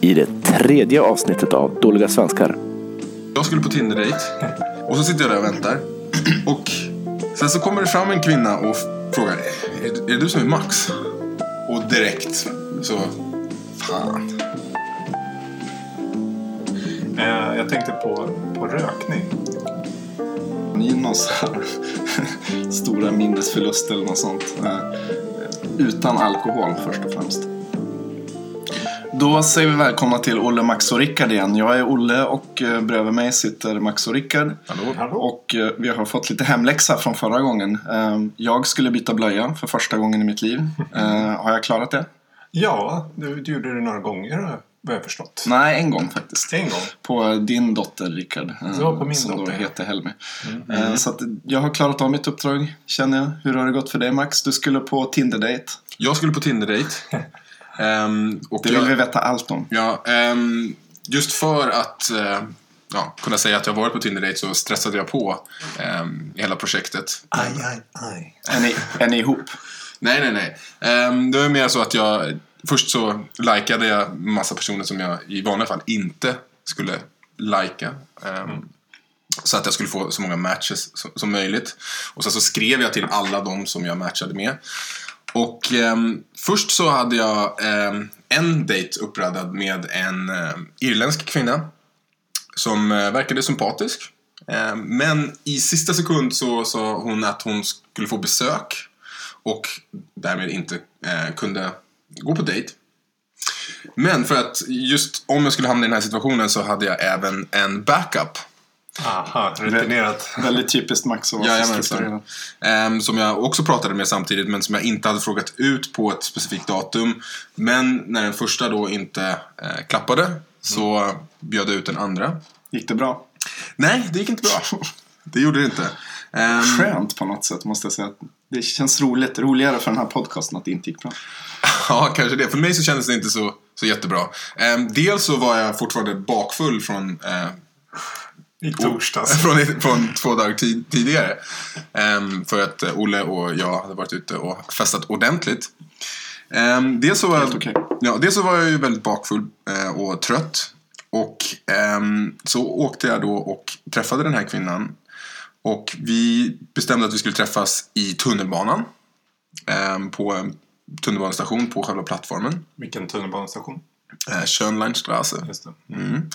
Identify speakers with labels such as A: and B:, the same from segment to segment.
A: i det tredje avsnittet av Dåliga Svenskar.
B: Jag skulle på Tinder-dejt. Och så sitter jag där och väntar. Och sen så kommer det fram en kvinna och frågar Är, är det du som är Max? Och direkt så... Fan.
C: Eh, jag tänkte på, på rökning.
D: Ni någon så här stora minnesförluster eller något sånt. Eh, Utan alkohol först och främst. Då säger vi välkomna till Olle, Max och Rickard igen. Jag är Olle och eh, bredvid mig sitter Max och Rickard.
B: Hallå?
C: Hallå?
D: Och eh, vi har fått lite hemläxa från förra gången. Eh, Jag skulle byta blöja för första gången i mitt liv. Eh, Har jag klarat det?
C: Ja, du, du gjorde det några gånger vad jag förstått.
D: Nej, en gång faktiskt.
C: En gång.
D: På din dotter Rickard.
C: Det var på min
D: som
C: dotter,
D: då
C: ja.
D: heter Helmi. Eh, Så att jag har klarat av mitt uppdrag känner jag. Hur har det gått för dig Max? Du skulle på Tinder-date.
B: Jag skulle på Tinder-dejt. Och
D: Det vill
B: jag,
D: vi veta allt om.
B: Ja, ehm, just för att eh, ja, kunna säga att jag varit på Tinder-dejt så stressade jag på um, hela projektet.
C: Aj, aj, aj.
D: Är ni, är ni ihop?
B: Nej, nej, nej. Ehm, det var mer så att jag... Först så likade jag massa personer som jag i vanliga fall inte skulle lika. Ehm, Så att jag skulle få så många matches som, som möjligt. Och sen så skrev jag till alla de som jag matchade med. Och eh, först så hade jag eh, en dejt uppradad med en eh, irländsk kvinna. Som eh, verkade sympatisk. Ehm, men i sista sekund så sa hon att hon skulle få besök. Och därmed inte eh, kunde gå på dejt. Men för att just om jag skulle hamna i den här situationen så hade jag även en backup.
C: Aha, rutinerat.
D: Väldigt typiskt Max att vara så
B: Jajamensan.
D: strukturerad.
B: Ehm, som jag också pratade med samtidigt men som jag inte hade frågat ut på ett specifikt datum. Men när den första då inte eh, klappade så bjöd jag ut den andra.
D: Gick det bra?
B: Nej, det gick inte bra. Det gjorde det inte. Ehm,
D: Skönt på något sätt måste jag säga. Det känns roligt, roligare för den här podcasten att det inte gick bra.
B: Ja, kanske det. För mig så kändes det inte så, så jättebra. Ehm, dels så var jag fortfarande bakfull från eh,
C: I torsdags.
B: från, från två dagar tid, tidigare. Ehm, för att eh, Olle och jag hade varit ute och festat ordentligt. Um, dels, så var
D: Helt okej.
B: ja, dels så var jag ju väldigt bakfull eh, och trött. Och ehm, så åkte jag då och träffade den här kvinnan. Och vi bestämde att vi skulle träffas i tunnelbanan. ehm, på en tunnelbanestation på själva plattformen.
C: Vilken tunnelbanestation?
B: Eh,
C: det.
B: Mm.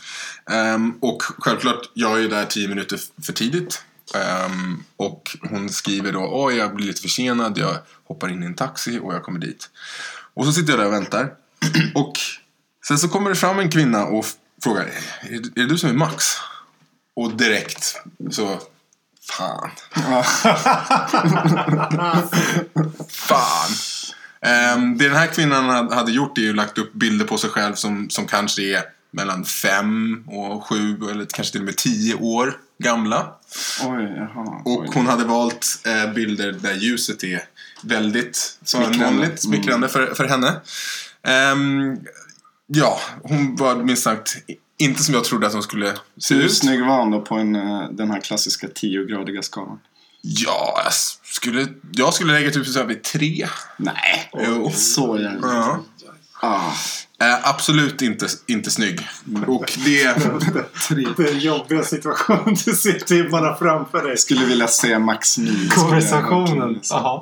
B: Ehm, och självklart, jag är där tio minuter för tidigt. Ehm, och hon skriver då, oj jag blir lite försenad, jag hoppar in i en taxi och jag kommer dit. Och så sitter jag där och väntar. Och sen så kommer det fram en kvinna och frågar, är, är det du som är Max? Och direkt så, fan. Fan. Ehm, det den här kvinnan hade- gjort är ju lagt upp bilder på sig själv som, som kanske är mellan fem och sju eller kanske till och med tio år gamla.
D: Oj, jaha.
B: Och
D: oj.
B: hon hade valt eh, bilder där ljuset är väldigt förmånligt, smickrande för, för henne. Ehm, ja, hon var minst sagt inte som jag trodde att hon skulle se
D: Hur
B: ut.
D: snygg var han då på en, eh, den här klassiska 10-gradiga skalan?
B: Ja, jag skulle, jag skulle lägga typ så här vid tre.
D: Nej,
B: Jo.
D: så jävla...
B: Ja.
D: Ah,
B: Eh, absolut inte, inte snygg. Och det...
D: tre.
C: Den jobbiga situation du ser timmarna framför dig.
D: Skulle vilja se Max min.
C: Konversationen. Jaha.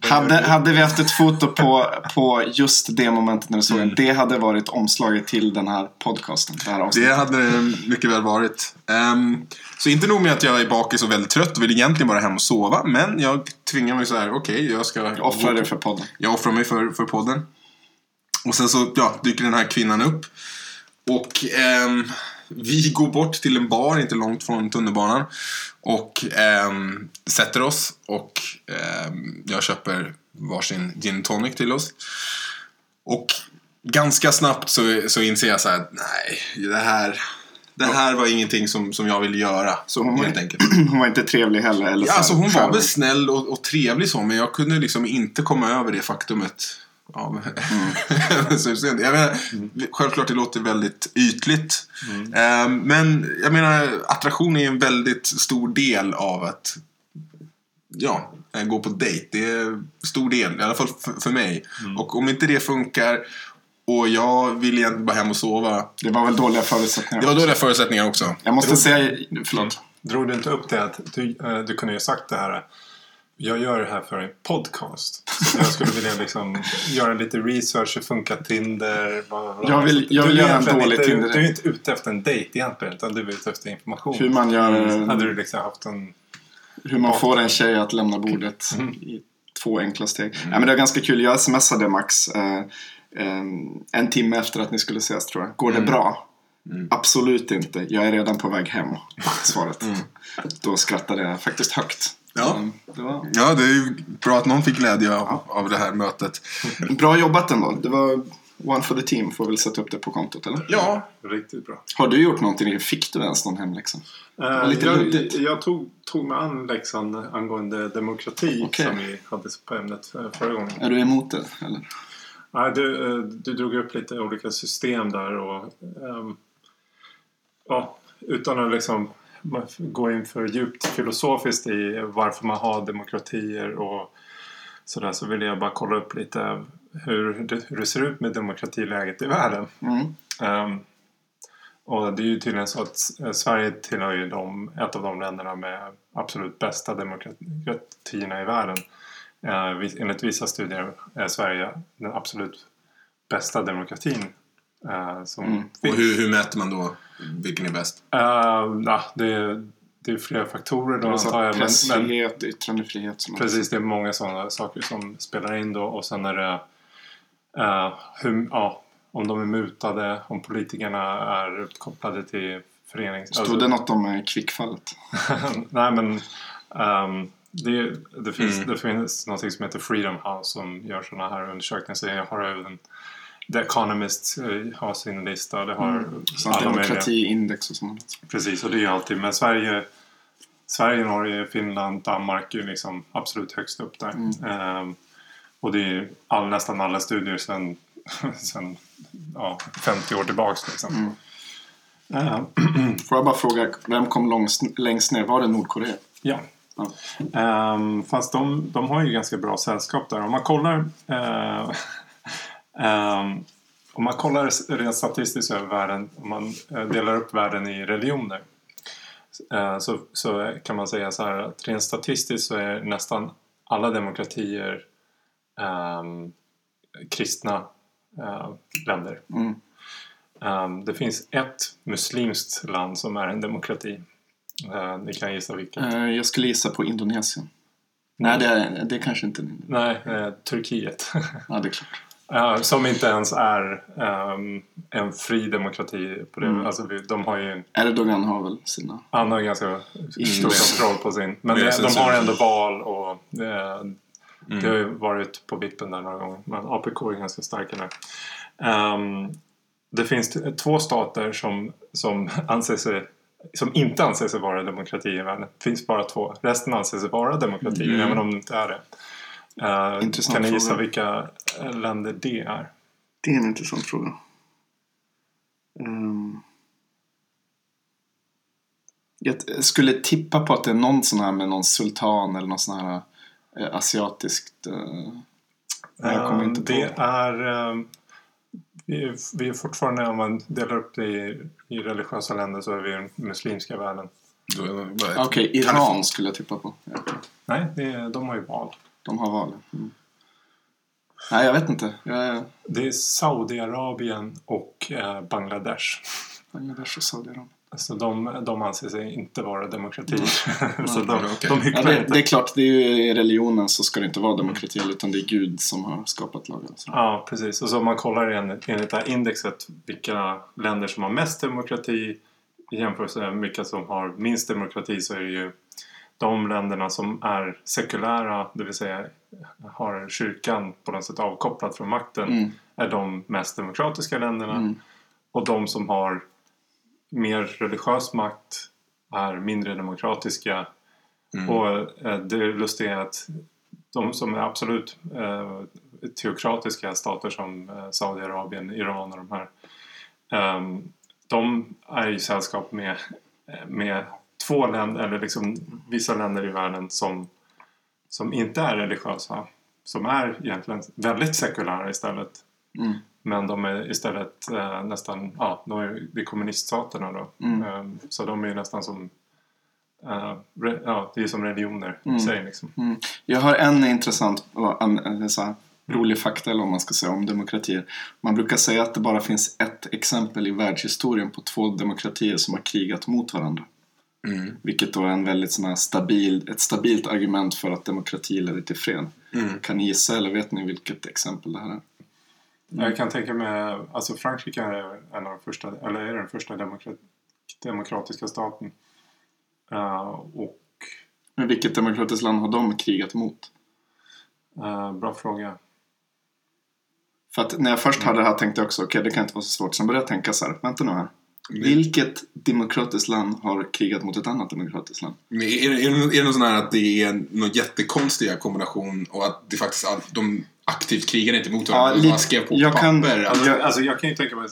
D: Hade, hade vi haft ett foto på, på just det momentet när du såg
B: Mm.
D: den, det hade varit omslaget till den här podcasten. Det här
B: Det hade det mycket väl varit. Ehm, så inte nog med att jag är bakis och väldigt trött och vill egentligen bara hem och sova. Men jag tvingar mig så här, okej, jag ska...
D: Jag offrar det för podden.
B: Jag offrar mig för, för podden. Och sen så ja, dyker den här kvinnan upp. Och ehm, vi går bort till en bar inte långt från tunnelbanan. Och ehm, sätter oss. Och ehm, jag köper varsin gin tonic till oss. Och ganska snabbt så, så inser jag så här, nej, det här, det här var ingenting som, som jag ville göra.
D: Så hon var,
B: helt enkelt.
D: hon var inte trevlig heller? Eller
B: Ja,
D: så
B: alltså hon var väl snäll och, och trevlig så, men jag kunde liksom inte komma över det faktumet. Av sent. jag menar, Självklart det låter väldigt ytligt. Ehm, men jag menar, attraktion är en väldigt stor del av att ja, eh, gå på dejt. Det är en stor del, i alla fall för, för mig. Och om inte det funkar Och jag ville egentligen bara hem och sova.
D: Det var väl dåliga förutsättningar.
B: Det var dåliga förutsättningar också.
D: Jag måste säga, förlåt.
C: Drog du inte upp det att du, eh, du kunde ju sagt det här. Jag gör det här för en podcast. Så jag skulle vilja liksom göra lite research. Hur funkar Tinder?
D: Jag vill- jag vill göra en dålig
C: inte,
D: Tinder.
C: Du är inte ute efter en dejt egentligen. Utan du är ute efter information.
D: Hur man gör,
C: Hade du liksom haft en...
D: hur man får en tjej att lämna bordet
C: Mm.
D: i två enkla steg. Ja, men det är ganska kul. Jag smsade Max eh, eh, en timme efter att ni skulle ses tror jag. Går det bra? Absolut inte. Jag är redan på väg hem. Svaret. Då skrattade jag faktiskt högt.
B: Ja.
D: Men Det var
B: Ja, det är ju bra att någon fick glädje av, av det här mötet.
D: bra jobbat ändå. Det var one for the team. Får väl sätta upp det på kontot eller?
B: Ja,
C: Riktigt bra.
D: Har du gjort någonting? Fick du ens någon hemläxa?
C: Eh,
D: lite
C: jag,
D: luddigt.
C: jag tog, tog mig an läxan angående demokrati
D: Okej.
C: som vi hade på ämnet eh, förra gången.
D: Är du emot det? Eller?
C: Nej, du, eh, du drog upp lite olika system där och ehm, ja, utan att liksom gå in för djupt filosofiskt i varför man har demokratier och sådär så vill jag bara kolla upp lite hur det, hur det ser ut med demokratiläget i världen.
D: Mm.
C: Ehm, och det är ju tydligen så att Sverige tillhör ju de, ett av de länderna med absolut bästa demokratierna i världen. Uh, enligt vissa studier är Sverige den absolut bästa demokratin som
D: Mm.
B: och hur, hur mäter man då vilken är bäst?
C: Eh, ja, det, är, det är flera faktorer då
D: Det är så
C: antar jag. Men, men,
D: pressfrihet, yttrandefrihet.
C: Precis, det är många sådana saker som spelar in då och sen är det eh, hur, ja, om de är mutade, om politikerna är kopplade till förenings...
D: Stod det något om kvickfallet?
C: Nej men ehm, det, det, finns,
B: Mm.
C: det finns något som heter Freedom House som gör sådana här undersökningar. Så jag har även The Economist eh, har sin lista. Det har
D: Sånt
C: alla
D: demokratiindex och sånt.
C: Precis, och det är ju alltid. Men Sverige, Sverige, Norge, Finland, Danmark är ju liksom absolut högst upp där. Ehm, och det är ju all, nästan alla studier sedan, sedan ja, 50 år tillbaks. Liksom. Ehm,
D: Får jag bara fråga, vem kom långs, längst ner? Var det Nordkorea?
C: ja.
D: Ja.
C: Ehm, fast de, de har ju ganska bra sällskap där. Om man kollar ehm, om man kollar rent statistiskt över världen, om man eh, delar upp världen i religioner eh, så, så kan man säga så här att rent statistiskt så är nästan alla demokratier ehm, kristna eh, länder.
D: Mm.
C: Ehm, det finns ett muslimskt land som är en demokrati. Uh, ni kan gissa vilket.
D: Jag skulle gissa på Indonesien. Nej, det är, det är kanske inte
C: Nej, eh, Turkiet.
D: Ja, det är klart.
C: Ja, som inte ens är ehm, en fri demokrati. På det.
D: Mm.
C: Alltså, vi, de har ju,
D: Erdogan har väl sina...
C: han har ju ganska stor kontroll på sin. Men
B: Det
C: det, de har ändå val och det, det
B: Mm.
C: har ju varit på vippen där några gånger. Men APK är ganska starka där. Ehm, det finns två stater som, som, anser sig, som inte anser sig vara demokratier i världen. Det finns bara två. Resten anser sig vara demokratier
B: Mm.
C: även om de inte är det. Eh,
D: Intressant
C: kan ni gissa
D: fråga.
C: vilka eh, länder det är?
D: Det är en intressant fråga. Ehm. Jag skulle tippa på att det är någon sån här med någon sultan eller någon sån här eh, asiatiskt... Eh, jag kommer inte på.
C: Det är... ehm, vi är, vi är fortfarande, om man delar upp det i, i religiösa länder så är vi i den muslimska världen.
D: Okej,
B: Kan
D: Iran skulle jag tippa på. Ja,
C: Nej, det, är- de har ju val.
D: de har val. Mm. Nej, jag vet inte. Jag är
C: Det är Saudiarabien och eh, Bangladesh.
D: Bangladesh och Saudiarabien.
C: Alltså de, de anser sig inte vara demokratier. så
D: Mm.
C: de,
B: okej.
C: de
D: Ja, det, det är klart, det är ju, i religionen så ska det inte vara demokrati utan det är Gud som har skapat lagen. Så.
C: Ja, precis. Och så om man kollar enligt, enligt det här indexet vilka länder som har mest demokrati i jämförelse med vilka som har minst demokrati så är det ju de länderna som är sekulära, det vill säga har kyrkan på något sätt avkopplat från makten,
D: Mm.
C: är de mest demokratiska länderna.
D: Mm.
C: Och de som har mer religiös makt är mindre demokratiska.
B: Mm.
C: Och eh, det lustiga är att de som är absolut eh, teokratiska stater som eh, Saudiarabien, Iran och de här. ehm, de är i sällskap med, med två länder, eller liksom vissa länder i världen som, som inte är religiösa. Som är egentligen väldigt sekulära istället.
D: Mm.
C: Men de är istället eh, nästan, ja, de är, det är kommuniststaterna då.
D: Mm.
C: Eh, så de är ju nästan som, eh, re, ja, det är som religioner
D: Mm.
C: i sig liksom.
D: Mm. Jag har en intressant eller så här, rolig fakta eller vad man ska säga om demokratier. Man brukar säga att det bara finns ett exempel i världshistorien på två demokratier som har krigat mot varandra.
B: Mm.
D: Vilket då är en väldigt sån stabil, ett stabilt argument för att demokrati leder till fred.
B: Mm.
D: Kan ni gissa eller vet ni vilket exempel det här är?
C: Jag kan tänka mig, alltså Frankrike är en av de första, eller är den första demokrat, demokratiska staten. Eh, och,
D: Men vilket demokratiskt land har de krigat mot?
C: eh, bra fråga.
D: För att när jag först hade det här tänkte jag också, okej det kan inte vara så svårt. Sen började jag tänka så här, vänta nu här. Vilket demokratiskt land har krigat mot ett annat demokratiskt land?
B: Men är, det- är, det, är det någon sån här att det är någon jättekonstiga kombination och att det faktiskt all, de aktivt krigar inte mot varandra?
D: Ja,
B: de bara skrev på
D: jag kan-
B: papper.
C: Alltså,
B: Alltså,
C: jag, alltså jag kan ju tänka mig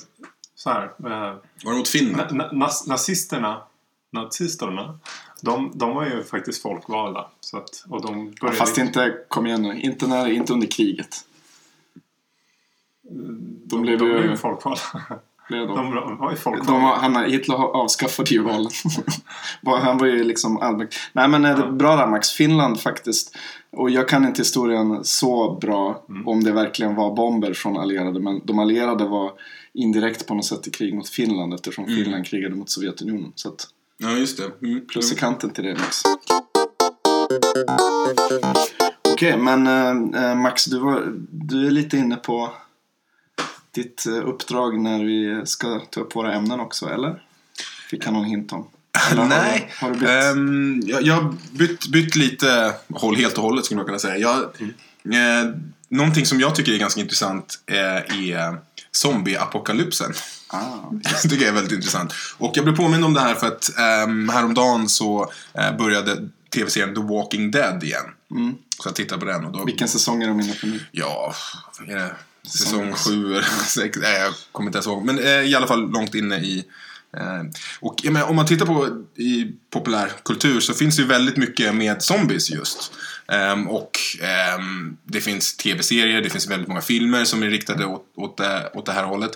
C: så här. Eh,
B: var det mot Finland?
C: na, nas, nazisterna, nazisterna, de, de var ju faktiskt folkvalda. Så att, och de började,
D: Fast inte, kom igen nu, inte, när, inte under kriget.
C: de,
D: blev
C: de
D: ju-
C: blev ju folkvalda.
D: Blev de.
C: De var ju folkvalda.
D: De, han, Hitler avskaffade ju valen. Han var ju liksom allmänt. Nej men eh,
C: Ja.
D: bra där Max. Finland faktiskt. Och jag kan inte historien så bra
C: Mm.
D: om det verkligen var bomber från allierade. Men de allierade var indirekt på något sätt i krig mot Finland eftersom
B: Mm.
D: Finland krigade mot Sovjetunionen. Så att,
B: Ja, just det. Mm.
D: plus i kanten till det Max. Okej, men eh, eh, Max du, var, du är lite inne på ditt eh, uppdrag när vi ska ta upp våra ämnen också, eller? Fick jag någon hint om? Eller har du-
B: Nej,
D: Har du bytt?
B: Ehm, jag, jag har bytt, bytt lite håll helt och hållet skulle man kunna säga. Jag, eh, någonting som jag tycker är ganska intressant eh, är zombieapokalypsen.
D: ah,
B: Det tycker jag är väldigt intressant. Och jag blev påmind om det här för att um, häromdagen så eh, började tv-serien The Walking Dead igen.
D: mm.
B: Så jag tittade på den och då...
D: Vilken säsong är de inne på nu?
B: Ja, är det? Säsong sju eller sex? Nej, jag kommer inte ens ihåg. Men eh, i alla fall långt inne i... Eh, och menar, om man tittar på i populärkultur så finns det ju väldigt mycket med zombies just. Ehm, och ehm, det finns tv-serier, det finns väldigt många filmer som är riktade åt, åt, det, åt det här hållet.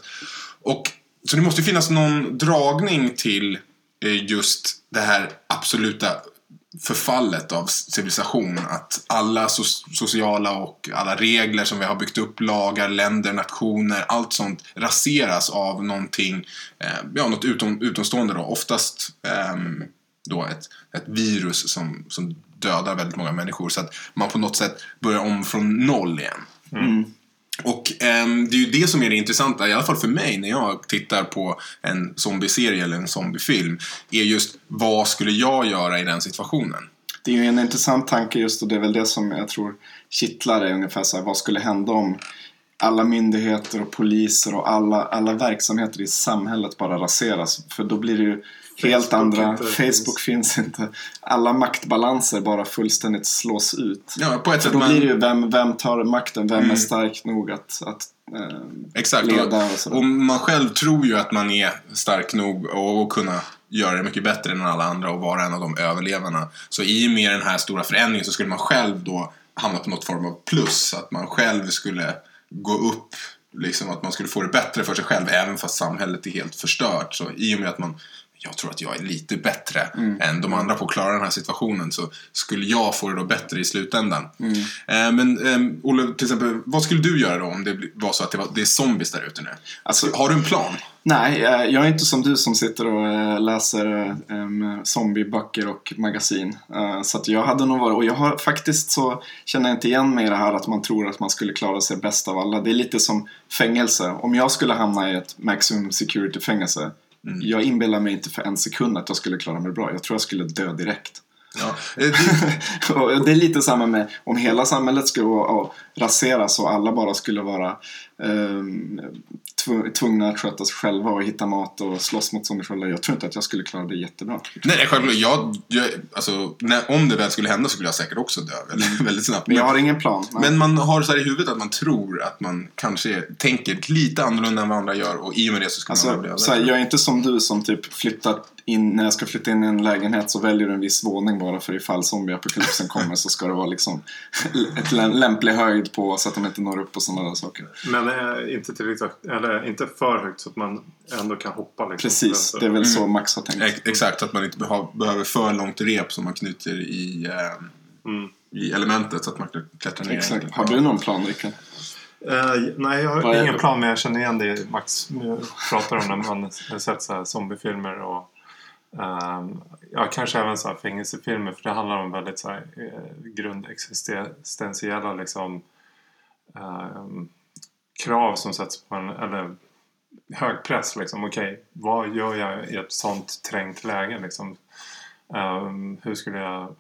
B: Och, så det måste ju finnas någon dragning till eh, just det här absoluta förfallet av civilisation. Att alla so- sociala och alla regler som vi har byggt upp, lagar, länder, nationer, allt sånt raseras av någonting, eh, ja, något utom, utomstående då. Oftast eh, då ett, ett virus som, som dödar väldigt många människor. Så att man på något sätt börjar om från noll igen.
D: Mm.
B: Och ehm, det är ju det som är det intressanta, i alla fall för mig när jag tittar på en zombieserie eller en zombiefilm, är just vad skulle jag göra i den situationen?
D: Det är ju en intressant tanke just och det är väl det som jag tror kittlar är ungefär så här, vad skulle hända om alla myndigheter och poliser och alla, alla verksamheter i samhället bara raseras. För då blir det ju helt
C: Facebook
D: andra... Facebook finns inte. Alla maktbalanser bara fullständigt slås ut.
B: Ja, på ett sätt
D: då
B: man...
D: blir det ju vem, vem tar makten? Vem är
B: Mm.
D: stark nog att, att eh,
B: Exakt.
D: leda
B: Och,
D: och sådär.
B: och man själv tror ju att man är stark nog och, och kunna göra det mycket bättre än alla andra och vara en av de överlevarna. Så i och med den här stora förändringen så skulle man själv då hamna på något form av plus. Att man själv skulle gå upp, liksom att man skulle få det bättre för sig själv även fast samhället är helt förstört. Så i och med att man jag tror att jag är lite bättre än de andra på att klara den här situationen så skulle jag få det då bättre i slutändan. Eh, men eh, Olle, till exempel, vad skulle du göra då om det var så att det, var, det är zombies där ute nu?
D: Alltså-
B: Har du en plan?
D: Nej, eh, jag är inte som du som sitter och eh, läser eh, zombieböcker och magasin. Så att jag hade nog varit, och jag har faktiskt så känner jag inte igen mig i det här att man tror att man skulle klara sig bäst av alla. Det är lite som fängelse. Om jag skulle hamna i ett maximum security fängelse. Jag inbillar mig inte för en sekund att jag skulle klara mig bra. Jag tror jag skulle dö direkt.
B: Ja. Det,
D: är lite samma med om hela samhället skulle raseras och alla bara skulle vara tvungna att sköta sig själva och hitta mat och slåss mot zombies själva. Jag tror inte att jag skulle klara det jättebra.
B: nej, självklart. Jag, jag, alltså, när, om det väl skulle hända så skulle jag säkert också dö väldigt, väldigt snabbt.
D: Men jag har ingen plan. Nej.
B: Men man har så här i huvudet att man tror att man kanske tänker lite annorlunda än vad andra gör och i och med det så skulle man
D: Alltså,
B: överleva.
D: så här, jag är inte som du som typ flyttar in, när jag ska flytta in i en lägenhet så väljer du en viss våning bara för ifall zombieapokalypsen kommer så ska det vara liksom ett lä- lämplig höjd på så att de inte når upp och sådana där saker.
C: Men eh, inte tillräckligt högt, eller inte för högt så att man ändå kan hoppa liksom.
D: Precis, det är väl så Max har tänkt.
B: Ex- Exakt, att man inte behöver för långt rep som man knyter i, eh,
C: Mm.
B: i elementet så att man kan klättra ner.
D: Exakt. Har du någon plan Rickard?
C: Eh, nej, jag har
D: är
C: ingen plan men jag känner igen det Max pratar om när man har sett så här zombiefilmer och ehm, ja, kanske även så här fängelsefilmer för det handlar om väldigt så här, eh, grundexistentiella liksom, ehm, krav som sätts på en, eller hög press liksom. Okej, vad gör jag i ett sånt trängt läge liksom? Ehm, hur skulle jag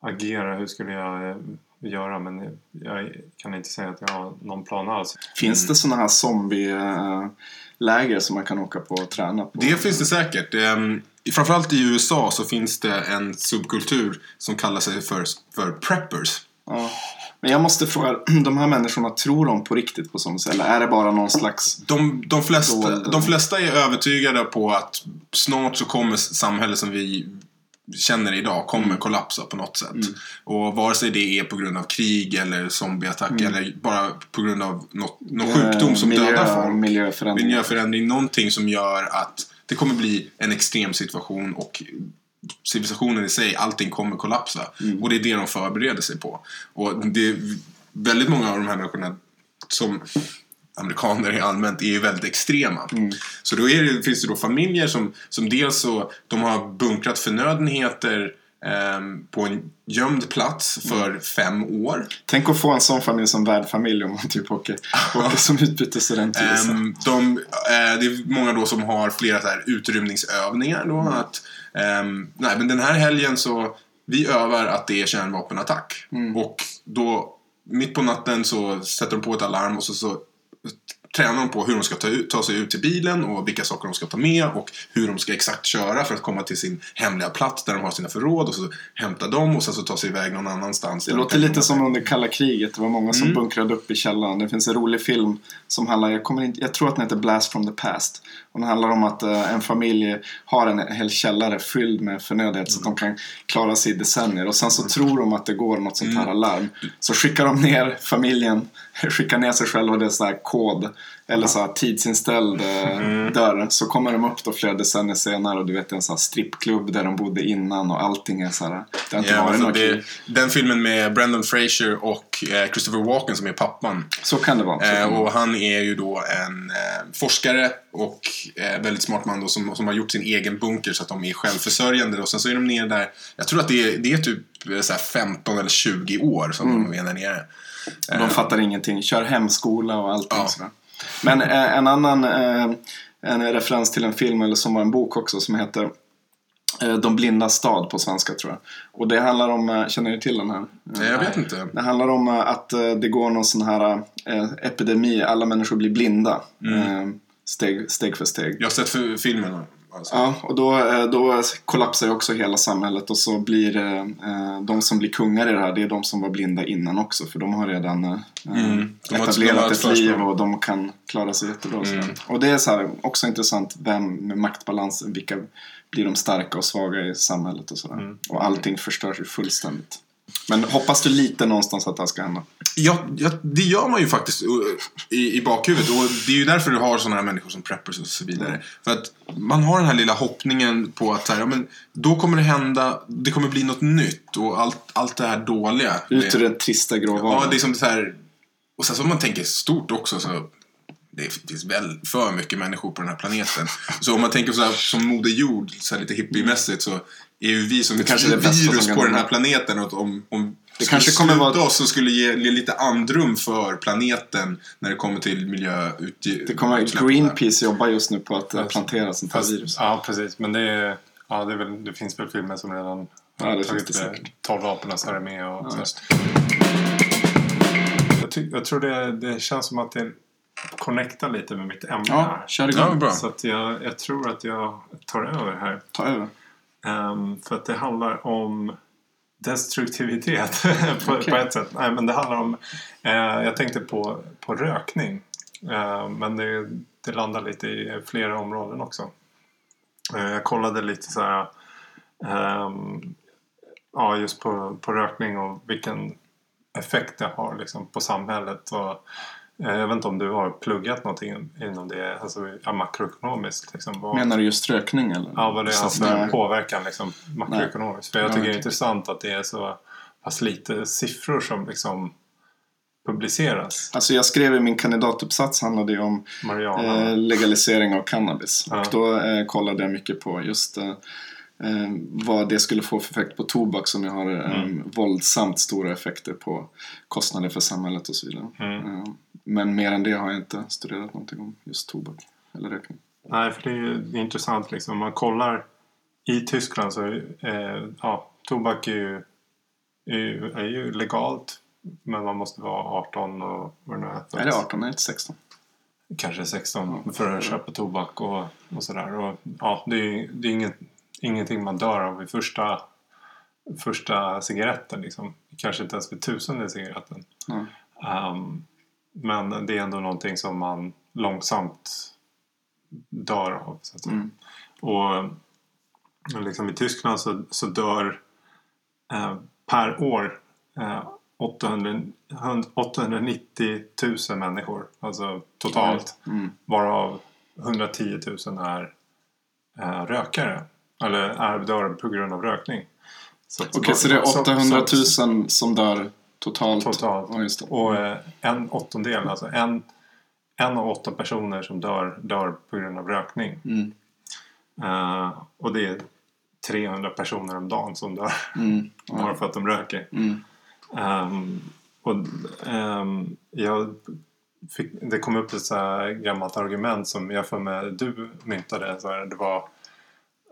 C: agera? Hur skulle jag eh, göra? Men jag kan inte säga att jag har någon plan alls.
D: Finns det sådana här zombie-läger som man kan åka på och träna på?
B: Det finns det säkert. Ehm, Framförallt i USA så finns det en subkultur som kallar sig för, för preppers.
D: Ja. Men jag måste fråga, de här människorna, tror de på riktigt på sånt? Eller är det bara någon slags...
B: De, de, flesta,
D: Dold.
B: de flesta är övertygade på att snart så kommer samhället som vi känner idag kommer kollapsa på något sätt. Och vare sig det är på grund av krig eller zombieattack eller bara på grund av något, någon sjukdom som
D: eh, miljö,
B: dödar folk.
D: Miljöförändringar.
B: Miljöförändring, någonting som gör att det kommer bli en extrem situation och civilisationen i sig, allting kommer kollapsa. Och det är det de förbereder sig på. Och det är väldigt många av de här människorna som amerikaner i allmänt är väldigt extrema. Så då det, finns det då familjer som, som dels så, de har bunkrat förnödenheter på en gömd plats för fem år.
D: Tänk att få en sån familj som värdfamilj om man typ åker, åker som utbytesstudent USA.
B: Ehm, de, eh, det är många då som har flera så här utrymningsövningar. Då, att, ehm, nej, men den här helgen så vi övar att det är kärnvapenattack. Och då mitt på natten så sätter de på ett alarm och så, så tränar de på hur de ska ta, ta sig ut till bilen och vilka saker de ska ta med och hur de ska exakt köra för att komma till sin hemliga plats där de har sina förråd och så hämta dem och sen så ta sig iväg någon annanstans.
D: Det låter lite som under kalla kriget. Det var många som
B: Mm.
D: bunkrade upp i källaren. Det finns en rolig film som handlar, jag, kommer inte, jag tror att den heter Blast from the Past. Och den handlar om att eh, en familj har en hel källare fylld med förnödenhet så att de kan klara sig i decennier. Och sen så tror de att det går något sånt här alarm. Så skickar de ner familjen, skickar ner sig själva det är så här kod. Eller så här tidsinställd eh, dörr. Så kommer de upp då flera decennier senare och du vet det är en sån här strippklubb där de bodde innan och allting är så här. Det har inte
B: Ja,
D: varit
B: alltså det, den filmen med Brendan Fraser och eh, Christopher Walken som är pappan.
D: Så kan det vara.
B: Eh, och han är ju då en eh, forskare och eh, väldigt smart man då som, som har gjort sin egen bunker så att de är självförsörjande. Och sen så är de nere där, jag tror att det är, det är typ eh, så här 15 eller 20 år som
D: Mm.
B: de är där nere.
D: De fattar ingenting. Kör hemskola och allting
B: Ja.
D: sådär. Men eh, en annan eh, en referens till en film eller som var en bok också som heter eh, De blindas stad på svenska tror jag. Och det handlar om, eh, känner ni till den här?
B: Nej, jag vet inte.
D: Det handlar om eh, att eh, det går någon sån här eh, epidemi, alla människor blir blinda. Eh, steg, steg för steg.
B: Jag har sett för filmen. Alltså.
D: Ja, och då, eh, då kollapsar ju också hela samhället och så blir eh, eh, de som blir kungar i det här, det är de som var blinda innan också för de har redan eh,
B: Mm. De har
D: etablerat
B: ett
D: ett liv och de kan klara sig jättebra. och
B: Mm.
D: Och det är så här, också intressant, vem med maktbalansen, vilka blir de starka och svaga i samhället och sådär.
B: Mm.
D: Och allting förstörs ju fullständigt. Men hoppas du lite någonstans att det här ska hända?
B: Ja, ja, det gör man ju faktiskt uh, i, i bakhuvudet. Och det är ju därför du har sådana här människor som preppers och så vidare. För att man har den här lilla hoppningen på att så här, ja, men, då kommer det hända, det kommer bli något nytt och allt, allt det här dåliga.
D: Ut ur den trista grå
B: Ja, det är som så här, och sen så om man tänker stort också så det finns väl för mycket människor på den här planeten. Så om man tänker så här, som Moder Jord, så lite hippiemässigt så är ju vi som ett
D: det bästa
B: virus på den här planeten. Och om, om
D: Det kanske kommer vara-
B: oss så skulle ge, ge lite andrum för planeten när det kommer till miljöutge...
D: Det kommer,
B: utsläpp.
D: Greenpeace jobbar just nu på att eh, plantera sånt här
C: Fast,
D: virus.
C: ja, precis. Men det, är, ja, det, är väl, det finns väl filmer som redan
D: Ja, det finns det
C: tagit
D: säkert.
C: 12 vapen och så är det med. Och,
D: Ja,
C: så.
D: just
C: Jag, ty, jag tror det, det känns som att det connectar lite med mitt ämne
D: Ja,
C: här.
D: kör
B: Ja,
D: igång.
B: bra.
C: Så att jag, jag tror att jag tar över här.
D: Ta över.
C: Ehm, för att det handlar om destruktivitet på,
D: Okej.
C: på ett sätt. Nej, men det handlar om... eh, jag tänkte på, på rökning. Eh, men det, det landar lite i flera områden också. Eh, jag kollade lite så här... ehm, ja, just på, på rökning och vilken effekt det har liksom, på samhället. Och, jag vet inte om du har pluggat någonting inom det, alltså ja, makroekonomiskt. Liksom, vad,
D: Menar du just rökning eller?
C: ja, vad det har för
D: nej.
C: påverkan liksom, makroekonomiskt. För jag
D: Ja,
C: tycker det är intressant att det är så pass lite siffror som liksom publiceras.
D: Alltså jag skrev i min kandidatuppsats handlade ju om eh, legalisering av cannabis.
C: Ja.
D: Och då eh, kollade jag mycket på just eh, eh, vad det skulle få för effekt på tobak som ju har eh,
C: Mm.
D: våldsamt stora effekter på kostnader för samhället och så vidare.
C: Mm.
D: Eh, men mer än det har jag inte studerat någonting om just tobak eller rökning.
C: Nej, för det är ju intressant liksom. Om man kollar i Tyskland så är eh, ja, tobak är ju, är, ju, är ju legalt. Men man måste vara 18 och vad det nu är.
D: Är det 18 eller 16?
C: Kanske 16 för att köpa tobak och, och sådär. Och, ja, det är, ju- det är inget, ingenting man dör av i första, första cigaretten. Liksom. Kanske inte ens vid tusende cigaretten.
D: Ja.
C: Ehm, men det är ändå någonting som man långsamt dör av. Så att.
D: Mm.
C: Och liksom i Tyskland så, så dör eh, per år eh, 800, 890 000 människor. Alltså totalt.
D: Mm.
C: Varav 110 000 är eh, rökare. Eller är dör på grund av rökning. Så
D: Okej, så det är
C: så-
D: 800
C: så-
D: 000 som dör totalt?
C: Totalt.
D: Ja.
C: Och eh, en åttondel, alltså en, en av åtta personer som dör, dör på grund av rökning.
D: Mm.
C: Eh, och det är 300 personer om dagen som dör
D: Mm.
C: bara för att de röker.
D: Mm.
C: Ehm, och, ehm, jag fick, det kom upp ett så gammalt argument som jag för mig du myntade. Så här, det var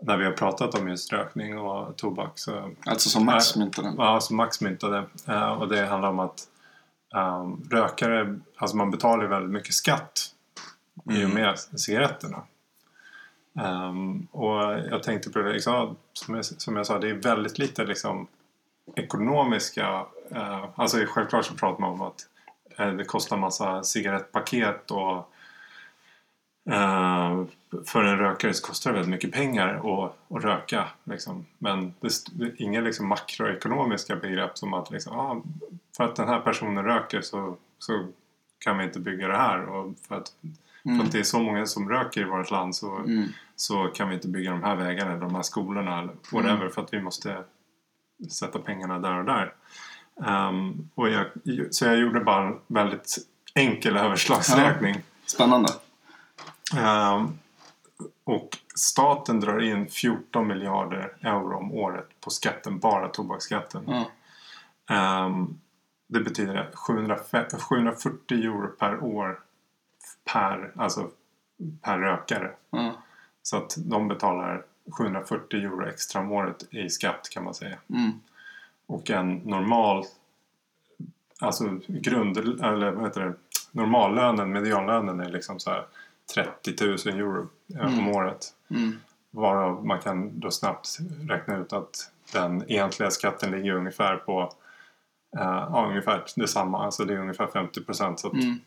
C: när vi har pratat om just rökning och tobak. Så,
D: Alltså som Max myntade.
C: Ja, som Max myntade. Eh, och det handlar om att ehm, rökare, alltså man betalar väldigt mycket skatt i och med cigaretterna. Ehm, och jag tänkte på det, liksom, som, jag, som jag sa, det är väldigt lite liksom, ekonomiska... eh, alltså självklart så pratar man om att eh, det kostar massa cigarettpaket och eh, för en rökare så kostar det väldigt mycket pengar att, att röka. Liksom. Men det, det är inga liksom, makroekonomiska begrepp som att liksom, ah, för att den här personen röker så, så kan vi inte bygga det här. Och för, att, för att det är så många som röker i vårt land så,
D: Mm.
C: så kan vi inte bygga de här vägarna eller de här skolorna eller whatever för att vi måste sätta pengarna där och där. Ehm, och jag, så jag gjorde bara en väldigt enkel överslagsräkning.
D: Spännande.
C: Ehm, och staten drar in 14 miljarder euro om året på skatten, bara tobaksskatten.
D: Ja.
C: Ehm, det betyder 705 740 euro per år per, alltså per rökare.
D: Ja.
C: Så att de betalar 740 euro extra om året i skatt kan man säga.
D: Mm.
C: Och en normal, alltså grund, eller vad heter det, normallönen, medianlönen är liksom så här 30 000 euro eh, om året.
D: Mm.
C: Varav man kan då snabbt räkna ut att den egentliga skatten ligger ungefär på ja, ungefär detsamma. Alltså det är ungefär 50 procent. Så
D: Mm.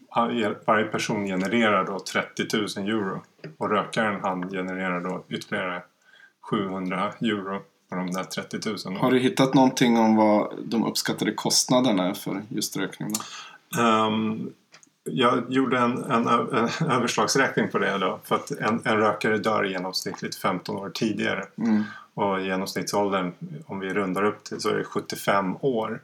C: varje person genererar då 30 000 euro. Och rökaren han genererar då ytterligare 700 euro på de där 30 000.
D: Har du hittat någonting om vad de uppskattade kostnaderna är för just rökning? Då?
C: Jag gjorde en, en, en överslagsräkning på det då. För att en, en rökare dör genomsnittligt 15 år tidigare.
D: Mm.
C: Och genomsnittsåldern, om vi rundar upp till, så är det 75 år.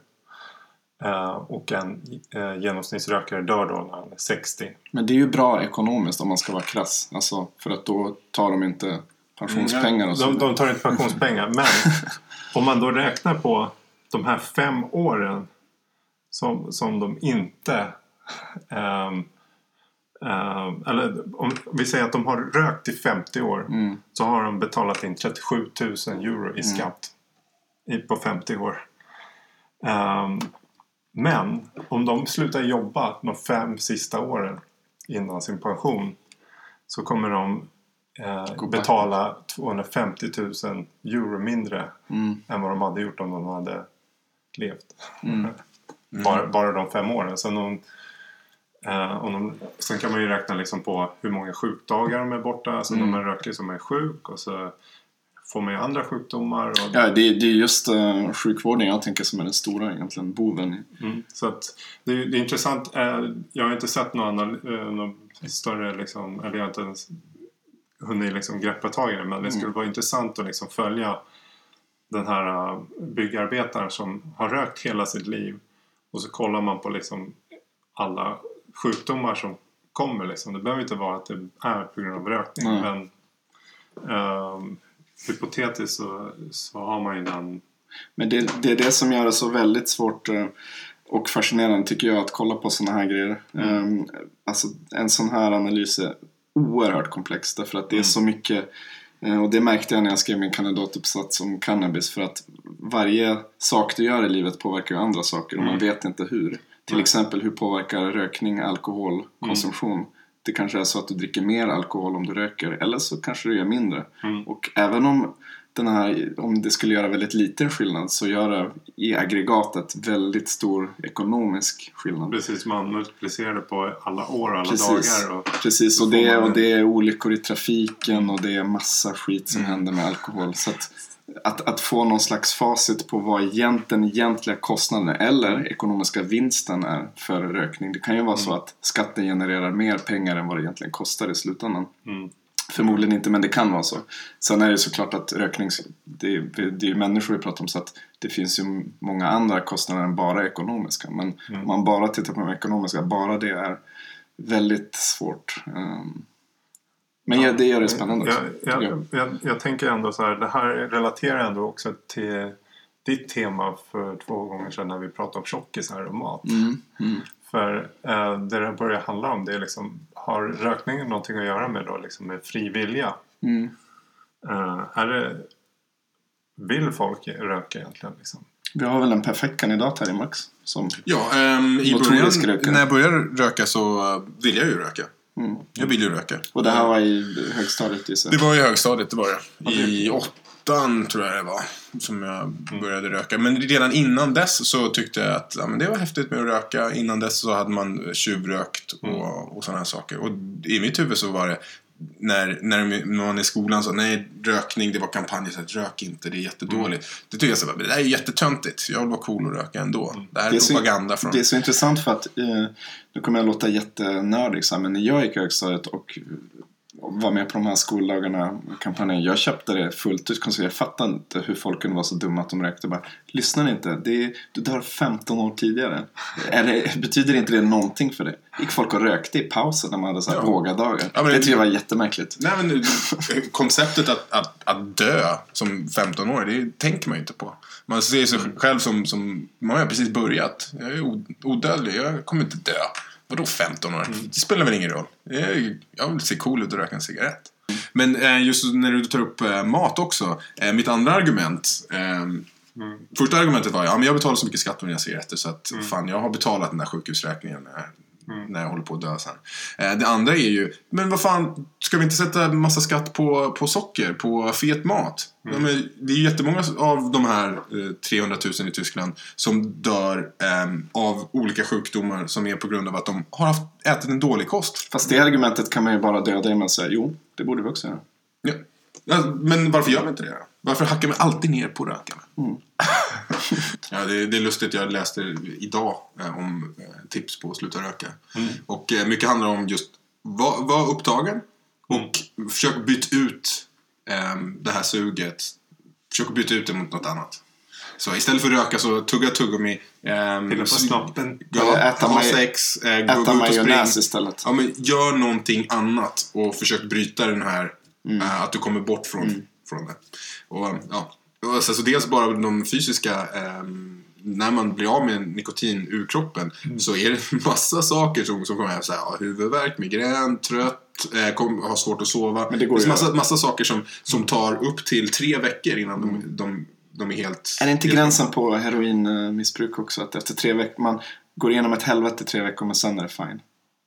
C: Eh, och en eh, genomsnittsrökare dör då när han är 60.
D: Men det är ju bra ekonomiskt om man ska vara krass. Alltså, för att då tar de inte pensionspengar och så.
C: De, de tar inte pensionspengar. Men om man då räknar på de här fem åren som, som de inte... ehm, eller om vi säger att de har rökt i 50 år.
D: Mm.
C: Så har de betalat in 37 000 euro i skatt i, på 50 år. Ehm, men om de slutar jobba de fem sista åren innan sin pension så kommer de
D: back.
C: betala 250 000 euro mindre
D: Mm.
C: än vad de hade gjort om de hade levt.
D: Mm.
C: bara, bara de fem åren. Sen, de, eh, om de, sen kan man ju räkna liksom på hur många sjukdagar de är borta. Alltså
D: Mm.
C: när man röker som är sjuk och så får man ju andra sjukdomar. Och,
D: Ja, det, det är just uh, sjukvården jag tänker som är den stora egentligen boven.
C: Mm. Så att det, är- det är intressant. Eh, Jag har inte sett någon, anal- eh, någon större, liksom, eller jag har inte ens hunnit liksom greppa tag i det. Men det skulle vara intressant att liksom följa den här eh, byggarbetaren som har rökt hela sitt liv. Och så kollar man på liksom alla sjukdomar som kommer. Liksom. Det behöver inte vara att det är på grund av rökning.
D: Nej.
C: Men ehm, hypotetiskt så, så har man ju den
D: Men det, det är det som gör det så väldigt svårt eh, och fascinerande tycker jag att kolla på sådana här grejer. Um, alltså en sån här analys är oerhört komplex därför att det är så mycket eh, och det märkte jag när jag skrev min kandidatuppsats om cannabis för att varje sak du gör i livet påverkar ju andra saker och man vet inte hur. Till exempel hur påverkar rökning alkoholkonsumtion? Det kanske är så att du dricker mer alkohol om du röker eller så kanske du gör mindre. Och även om den här, om det skulle göra väldigt liten skillnad så gör det i aggregatet väldigt stor ekonomisk skillnad.
C: Precis, man multiplicerar det på alla år och alla
D: Precis.
C: dagar. Och,
D: Precis, och det,
C: man-
D: och det är olyckor i trafiken och det är massa skit som händer med alkohol. Så att, att, att få någon slags facit på vad egent, den egentliga kostnaden eller ekonomiska vinsten är för rökning. Det kan ju vara så att skatten genererar mer pengar än vad det egentligen kostar i slutändan.
C: Mm.
D: Förmodligen inte, men det kan vara så. Sen är det såklart att rökning, det, är- det är ju människor vi pratar om så att det finns ju många andra kostnader än bara ekonomiska. Men om man bara tittar på de ekonomiska, bara det är väldigt svårt. Ehm, Men ja, det gör det spännande också.
C: jag, jag, jag, jag tänker ändå så här, det här relaterar ändå också till ditt tema för två gånger sedan när vi pratade om tjockisar och mat.
D: Mm, mm.
C: För eh, det det börjar handla om det är liksom, har rökningen någonting att göra med då liksom med fri vilja?
D: Mm.
C: Eh, är det, vill folk röka egentligen? Liksom?
D: Vi har väl en perfekt kandidat här i Max. Som,
B: Ja, ehm, i början, när jag började röka så ville jag ju röka.
D: Mm.
B: Jag vill ju röka.
D: Och det här var i högstadiet gissar
B: Det var i högstadiet, det var det. I åttan tror jag det var. Som jag började röka. Men redan innan dess så tyckte jag att ja, men det var häftigt med att röka. Innan dess så hade man tjuvrökt och, och sådana här saker. Och i mitt huvud så var det när, när man i skolan sa nej, rökning, det var kampanjer så att rök inte, det är jättedåligt. Det tyckte jag så det där är jättetöntigt. Jag vill vara cool och röka ändå. Det här är,
D: Det är så-
B: propaganda från...
D: Det är så intressant för att, eh, nu kommer jag låta jättenördig så här, men när jag gick i högstadiet och var med på de här skoldagarna, kampanjen, jag köpte det fullt ut. Jag fattar inte hur folk kunde vara så dumma att de rökte. Bara, Lyssna inte, det är, du dör 15 år tidigare. Det, betyder inte det någonting för dig? Gick folk och rökte i pausen när man hade så här
B: Ja.
D: vågadagar?
B: Ja,
D: det
B: det-
D: tycker jag var jättemärkligt.
B: Nej, men konceptet att, att, att dö som 15-åring, det tänker man ju inte på. Man ser sig själv som, som man har precis börjat. Jag är odödlig, jag kommer inte dö. Vadå 15 år? Det spelar väl ingen roll. Jag, vill se cool ut och röka en cigarett. Men eh, just när du tar upp eh, mat också. Eh, mitt andra argument. Eh, Första argumentet var ja, men jag betalar så mycket skatt på mina cigaretter så att fan, jag har betalat den där sjukhusräkningen när, jag håller på att dö sen. Eh, det andra är ju, men vad fan, ska vi inte sätta massa skatt på, på socker, på fet mat? Ja, men det är ju jättemånga av de här eh, 300 000 i Tyskland som dör ehm, av olika sjukdomar som är på grund av att de har haft, ätit en dålig kost.
D: Fast det argumentet kan man ju bara döda genom att säga jo, det borde vi också göra.
B: Ja. Ja, men varför gör vi inte det? Varför hackar vi alltid ner på rökarna? ja, det, det är lustigt, jag läste idag eh, om eh, tips på att sluta röka. Och eh, mycket handlar om just var, var upptagen och försök byta ut eh, det här suget. Försök byta ut det mot något annat. Så istället för att röka så tugga tuggummi. Eh,
C: Pilla på snoppen.
B: Ja,
D: äta
B: ha sex, eh,
D: Äta
B: gå
D: majonnäs istället.
B: Ja, men gör någonting annat och försök bryta den här, eh, att du kommer bort från, från det. Och, ja. Och så, så dels bara de fysiska, ehm, när man blir av med nikotin ur kroppen så är det massa saker som, som kommer här, så här ja, huvudvärk, migrän, trött, eh, kom, har svårt att sova.
D: Men det går
B: är
D: ju
B: massa,
D: över.
B: massa saker som, som tar upp till tre veckor innan de, de, de är helt...
D: Är det inte
B: helt-
D: gränsen på heroinmissbruk också? Att efter tre veckor, man går igenom ett helvete i tre veckor men sen är det fine.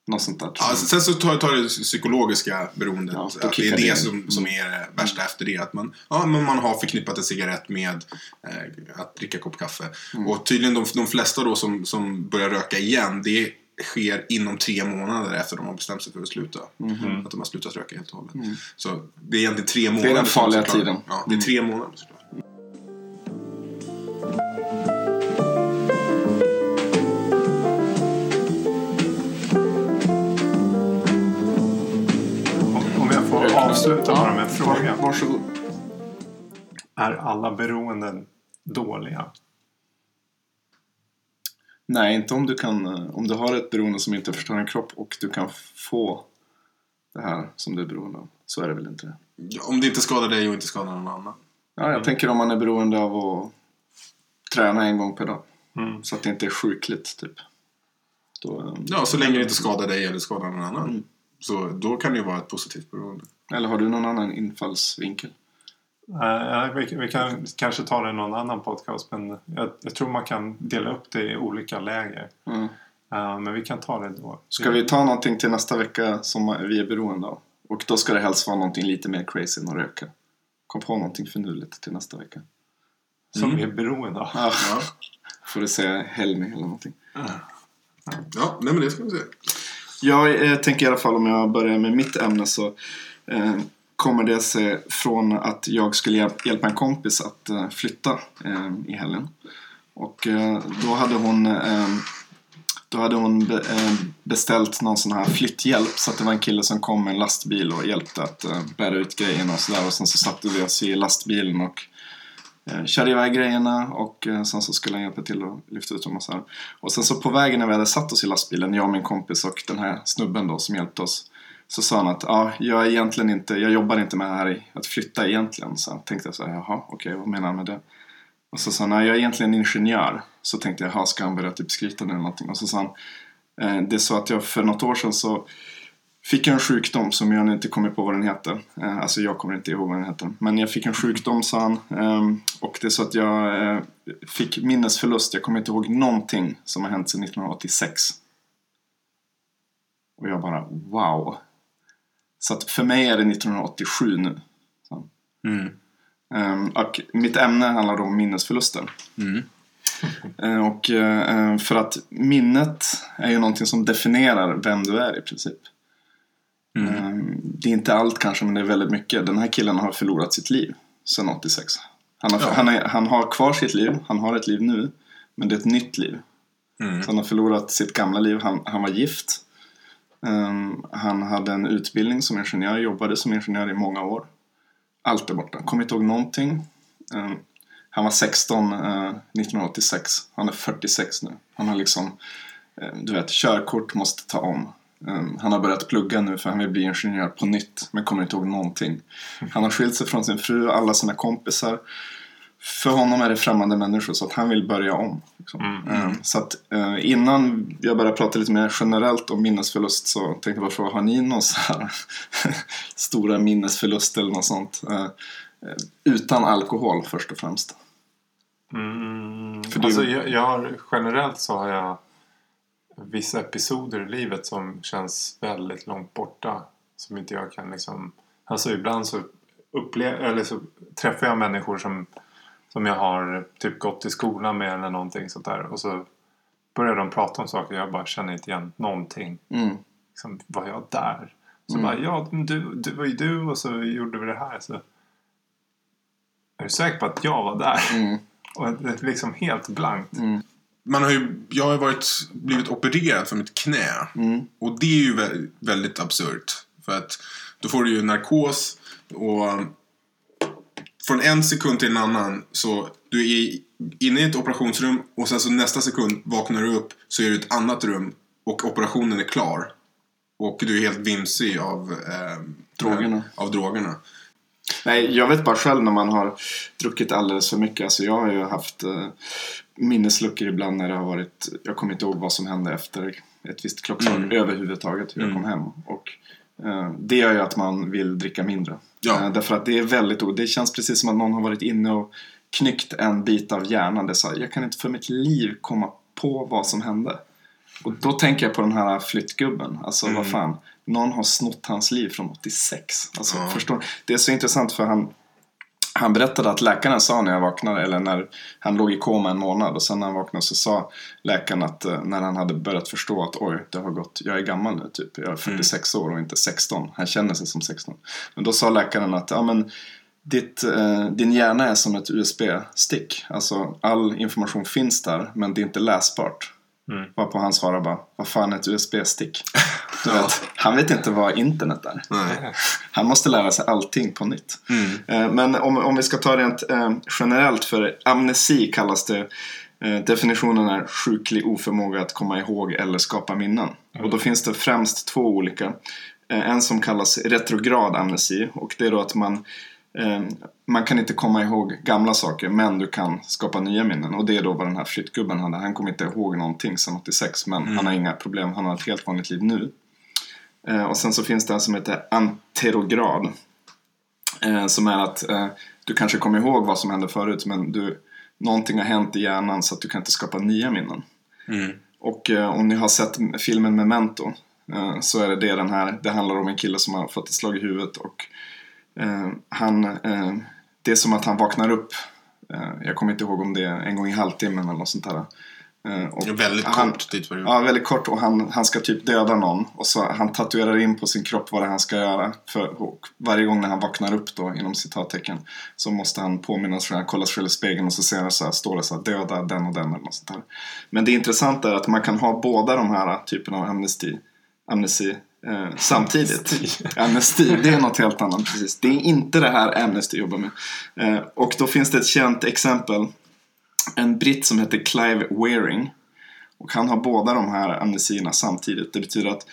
D: Något sånt där.
B: Ja, sen så tar, tar det psykologiska beroendet.
D: Ja,
B: att det är
D: det
B: det
D: in.
B: som, som är det värsta efter det. Att man, ja, men man har förknippat en cigarett med eh, att dricka kopp kaffe. Och tydligen de, de flesta då som, som börjar röka igen, det är sker inom tre månader efter de har bestämt sig för att sluta.
C: Mhm.
B: Att de har slutat röka helt och hållet. Så det är egentligen tre månader.
D: Mm. den
B: som
D: farliga tiden.
B: Ja, det är tre månader såklart.
C: Avsluta bara med en fråga.
D: Varsågod.
C: Är alla beroenden dåliga?
D: Nej, inte om du kan, eh, om du har ett beroende som inte förstör din kropp och du kan få det här som du är beroende av. Så är det väl inte
B: Om det inte skadar dig och inte skadar någon annan.
D: Ja, jag tänker om man är beroende av att träna en gång per dag.
C: Mm.
D: Så att det inte är sjukligt, typ. Då, eh,
B: Ja, så länge det inte skadar dig eller skadar någon annan.
D: Mm.
B: Så då kan det ju vara ett positivt beroende.
D: Eller har du någon annan infallsvinkel?
C: Eh, vi, vi kan kanske ta det i någon annan podcast. Men jag, jag tror man kan dela upp det i olika läger.
D: Mm.
C: Eh, men vi kan ta det då.
D: Ska vi ta någonting till nästa vecka som vi är beroende av? Och då ska det helst vara någonting lite mer crazy än att röka. Kom på någonting finurligt till nästa vecka.
C: Som vi är beroende av.
D: Ja,
B: Ja,
D: får du säga Helmi eller någonting.
B: ja nej men det ska vi se.
D: Jag eh, tänker i alla fall om jag börjar med mitt ämne så Eh, kommer det sig från att jag skulle hjälpa en kompis att eh, flytta eh, i helgen. Och eh, då hade hon, eh, då hade hon be, eh, beställt någon sån här flytthjälp så att det var en kille som kom med en lastbil och hjälpte att eh, bära ut grejerna och sådär. Och sen så satte vi oss i lastbilen och eh, körde iväg grejerna och eh, sen så skulle han hjälpa till att lyfta ut dem och så här. Och sen så på vägen när vi hade satt oss i lastbilen, jag och min kompis och den här snubben då som hjälpte oss. Så sa han att ah, jag är egentligen inte, jag jobbar inte med det här att flytta egentligen. Så tänkte jag så här, jaha, okej, vad menar han med det? Och så sa han, jag är egentligen ingenjör. Så tänkte jag, jaha, ska han börja typ skryta nu eller någonting? Och så sa han, eh, det är så att jag för något år sedan så fick jag en sjukdom som jag nu inte kommer på vad den heter. Eh, Alltså jag kommer inte ihåg vad den heter. Men jag fick en sjukdom sa han. Ehm, och det är så att jag eh, fick minnesförlust. Jag kommer inte ihåg någonting som har hänt sedan 1986. Och jag bara wow. Så att för mig är det 1987 nu. Så. Ehm, Och mitt ämne handlar då om minnesförluster. Eh, Och eh, för att minnet är ju någonting som definierar vem du är i princip. Eh, Det är inte allt kanske, men det är väldigt mycket. Den här killen har förlorat sitt liv sedan 86. Han har,
B: Ja.
D: han, är, han har kvar sitt liv, han har ett liv nu, men det är ett nytt liv. Så han har förlorat sitt gamla liv. Han, han var gift. Ehm, han hade en utbildning som ingenjör, jobbade som ingenjör i många år. Allt är borta, kommer inte ihåg någonting. Ehm, han var 16 eh, 1986, han är 46 nu. Han har liksom, eh, du vet, körkort måste ta om. Ehm, han har börjat plugga nu för han vill bli ingenjör på nytt, men kommer inte ihåg någonting. Han har skilt sig från sin fru och alla sina kompisar. För honom är det främmande människor så att han vill börja om. Liksom. Eh, Så att eh, innan jag börjar prata lite mer generellt om minnesförlust så tänkte jag bara fråga, har ni någon så här stora minnesförlust eller något sånt? Eh, eh, Utan alkohol först och främst.
C: Mm,
D: För du-
C: alltså, jag, jag har, generellt så har jag vissa episoder i livet som känns väldigt långt borta. Som inte jag kan liksom... Alltså ibland så, upple- eller så träffar jag människor som, som jag har typ gått i skolan med eller någonting sånt där. Och så börjar de prata om saker jag bara känner inte igen någonting.
D: Mm.
C: Liksom, var jag där? Så bara, ja, men du, du var ju du och så gjorde vi det här. Så, är du säker på att jag var där?
D: Mm.
C: Och det är liksom helt blankt.
B: Man har ju, jag har ju varit, blivit opererad för mitt knä.
D: Mm.
B: Och det är ju vä- väldigt absurt. För att då får du ju narkos och från en sekund till en annan så du är inne i ett operationsrum och sen så nästa sekund vaknar du upp så är du i ett annat rum och operationen är klar. Och du är helt vimsig av eh,
D: Drogerna.
B: Av drogerna.
D: Nej, jag vet bara själv när man har druckit alldeles för mycket. Alltså jag har ju haft eh, minnesluckor ibland när det har varit, jag kommer inte ihåg vad som hände efter ett visst klockslag
B: Mm.
D: överhuvudtaget, hur jag kom hem. Och eh, det gör ju att man vill dricka mindre.
B: Ja.
D: Eh, därför att det är väldigt, det känns precis som att någon har varit inne och knyckt en bit av hjärnan. Det är så här, jag kan inte för mitt liv komma på vad som hände. Och då tänker jag på den här flyttgubben. Alltså
B: Mm.
D: vad fan. Någon har snott hans liv från 86. Alltså,
B: Ja.
D: förstår Det är så intressant för han han berättade att läkaren sa när jag vaknade, eller när han låg i koma en månad och sen när han vaknade så sa läkaren att eh, när han hade börjat förstå att oj, det har gått, jag är gammal nu typ, jag är 46 år och inte 16. Han känner sig som 16. Men då sa läkaren att ja, men, ditt, eh, din hjärna är som ett USB-stick. Alltså all information finns där men det är inte läsbart.
C: Mm.
D: Varpå han svarade bara, vad fan är ett USB-stick? Du vet, han vet inte vad internet är.
B: Nej.
D: Han måste lära sig allting på nytt.
B: Mm.
D: Eh, Men om, om vi ska ta rent eh, generellt för amnesi kallas det. Eh, definitionen är sjuklig oförmåga att komma ihåg eller skapa minnen. Och då finns det främst två olika. En som kallas retrograd amnesi och det är då att man man kan inte komma ihåg gamla saker men du kan skapa nya minnen. Och det är då vad den här flyttgubben hade. Han kommer inte ihåg någonting sedan 86 men han har inga problem. Han har ett helt vanligt liv nu. Eh, och sen så finns det en som heter anterograd. Eh, som är att eh, du kanske kommer ihåg vad som hände förut men du, någonting har hänt i hjärnan så att du kan inte skapa nya minnen.
B: Mm.
D: Och eh, om ni har sett filmen Memento eh, så är det det den här. Det handlar om en kille som har fått ett slag i huvudet och eh, han, eh, det är som att han vaknar upp. Eh, jag kommer inte ihåg om det är en gång i halvtimmen eller något sånt där. Eh, och
B: Väldigt
D: han-
B: kort tidsperiod.
D: Ja, väldigt kort och han, han ska typ döda någon och så han tatuerar in på sin kropp vad det är han ska göra. För, varje gång när han vaknar upp då, inom citattecken, så måste han påminna sig, han kollar sig själv i spegeln och så ser han så här, står det så här, döda den och den eller något sånt där. Men det intressanta är att man kan ha båda de här typerna av amnesti, amnesti eh, samtidigt. Amnesti, det är något helt annat. Precis. Det är inte det här Amnesty jobbar med. Eh, och då finns det ett känt exempel. En britt som heter Clive Wearing. Och han har båda de här amnesierna samtidigt. Det betyder att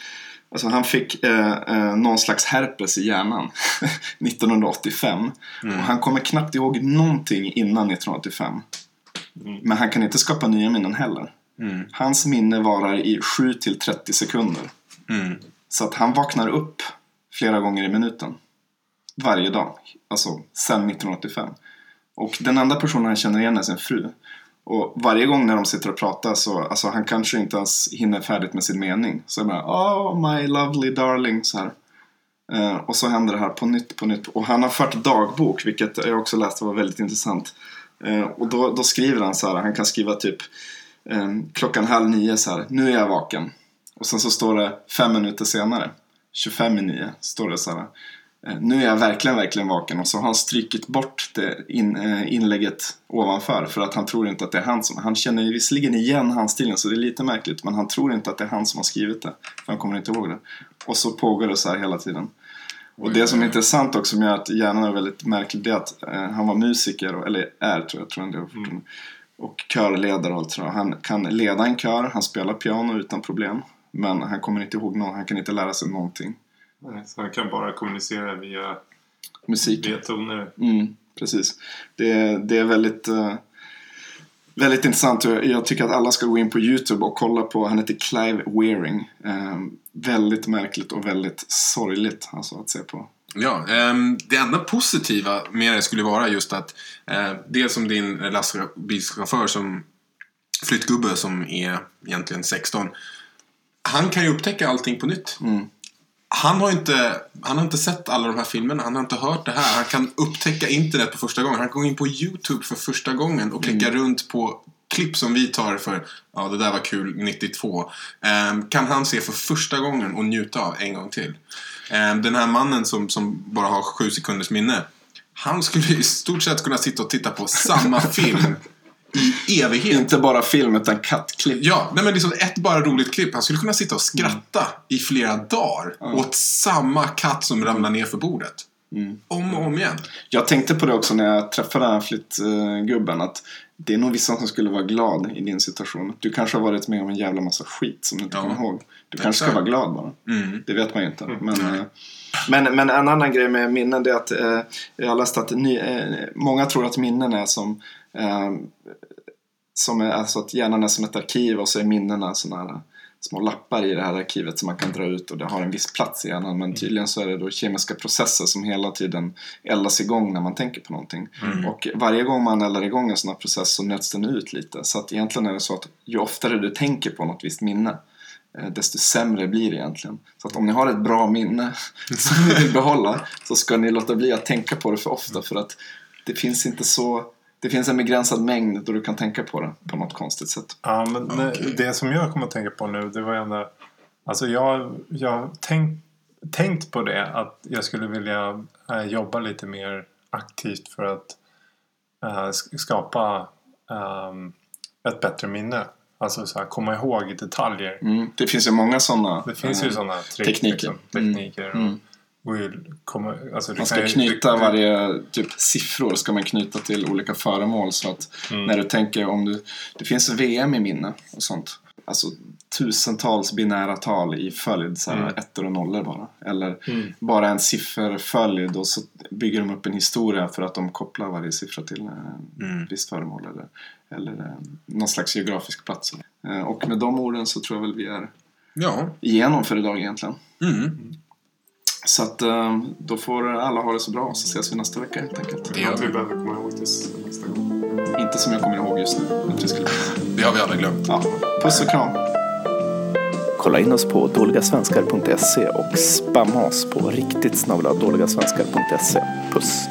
D: alltså, han fick eh, eh, någon slags herpes i hjärnan 1985. Och han kommer knappt ihåg någonting innan 1985. Men han kan inte skapa nya minnen heller.
B: Mm.
D: Hans minne varar i 7 till 30 sekunder. Så att han vaknar upp flera gånger i minuten. Varje dag. Alltså sedan 1985. Och den enda personen han känner igen är sin fru. Och varje gång när de sitter och pratar så, alltså han kanske inte ens hinner färdigt med sin mening. Så är man Oh my lovely darling så här. Eh, och så händer det här på nytt, på nytt. Och han har fört dagbok, vilket jag också läste var väldigt intressant. Eh, och då, då skriver han så här, han kan skriva typ eh, klockan halv nio så här, nu är jag vaken. Och sen så står det fem minuter senare, 25 i nio, står det så här. eh, Nu är jag verkligen, verkligen vaken. Och så har han strykit bort det in, eh, inlägget ovanför. För att han tror inte att det är han som... Han känner ju visserligen igen handstilen så det är lite märkligt. Men han tror inte att det är han som har skrivit det. För han kommer inte ihåg det. Och så pågår det så här hela tiden. Och det som är intressant också med att hjärnan är väldigt märklig det är att eh, han var musiker, eller är tror jag, tror jag det fortfarande. Och körledare och allt sådär. Han kan leda en kör, han spelar piano utan problem. Men han kommer inte ihåg någon, han kan inte lära sig någonting.
C: Nej, Så han kan bara kommunicera via,
D: Musik.
C: via toner.
D: Mm, precis. Det, det är väldigt, eh, väldigt intressant. Jag jag tycker att alla ska gå in på YouTube och kolla på, han heter Clive Wearing. Eh, väldigt märkligt och väldigt sorgligt alltså, att se på.
B: Ja, ehm, det enda positiva med det skulle vara just att eh, dels som din lastbilschaufför som flyttgubbe som är egentligen 16. Han kan ju upptäcka allting på nytt.
D: Mm.
B: Han har, inte, han har inte sett alla de här filmerna, han har inte hört det här. Han kan upptäcka internet på första gången. Han kan gå in på YouTube för första gången och klicka runt på klipp som vi tar för, ja det där var kul 92. Ehm, kan han se för första gången och njuta av en gång till. Ehm, den här mannen som, som bara har sju sekunders minne. Han skulle i stort sett kunna sitta och titta på samma film i evighet.
D: Inte bara film utan kattklipp.
B: Ja, nej men liksom ett bara roligt klipp. Han skulle kunna sitta och skratta i flera dagar åt samma katt som ramlar ner för bordet. Om och om igen.
D: Jag tänkte på det också när jag träffade den här flyttgubben. Att det är nog vissa som skulle vara glad i din situation. Du kanske har varit med om en jävla massa skit som du inte
B: Ja.
D: kommer ihåg. Du kanske ska vara glad bara.
B: Mm.
D: Det vet man ju inte. Men, eh, men, men en annan grej med minnen det är att eh, jag har läst att ny, eh, många tror att minnen är som, som är, alltså att hjärnan är som ett arkiv och så är minnena sådana här små lappar i det här arkivet som man kan dra ut och det har en viss plats i hjärnan. Men tydligen så är det då kemiska processer som hela tiden eldas igång när man tänker på någonting. Och varje gång man eldar igång en sån här process så nöts den ut lite. Så att egentligen är det så att ju oftare du tänker på något visst minne eh, desto sämre blir det egentligen. Så att om ni har ett bra minne som ni vill behålla så ska ni låta bli att tänka på det för ofta för att det finns inte så... Det finns en begränsad mängd då du kan tänka på det på något konstigt sätt.
C: Ja, men
B: Okej.
C: det, som jag kommer att tänka på nu, det var ändå... Alltså jag jag har tänkt, tänkt på det, att jag skulle vilja eh, jobba lite mer aktivt för att sk- skapa ehm, ett bättre minne. Alltså så här, komma ihåg detaljer.
D: Mm. Det finns ju många sådana.
C: Det finns ju
D: eh,
C: sådana trick,
D: tekniker.
C: Liksom,
D: Mm.
C: tekniker.
D: Mm.
C: Och, ju komma, alltså
D: Man ska
C: ju-
D: knyta
C: du-
D: varje typ siffror ska man knyta till olika föremål så att
C: Mm.
D: när du tänker om du det finns VM i minne och sånt. Alltså tusentals binära tal i följd, så här,
C: Mm.
D: ettor och nollor bara. Eller
C: Mm.
D: bara en sifferföljd och så bygger de upp en historia för att de kopplar varje siffra till eh,
B: Mm.
D: ett visst föremål eller, eller eh, någon slags geografisk plats. Eh, Och med de orden så tror jag väl vi är
B: Ja.
D: igenom för idag egentligen.
B: Mm.
D: Så att eh, då får alla ha det så bra så ses vi nästa vecka helt enkelt.
B: Det gör
C: vi
B: vi.
C: behöver komma ihåg tills nästa gång.
D: Inte som jag kommer ihåg just nu. Att vi skulle...
B: Det har vi alla glömt.
D: ja. Puss och kram.
A: Kolla in oss på dåligasvenskar.se och spamma oss på riktigt snabla dåligasvenskar.se. Puss!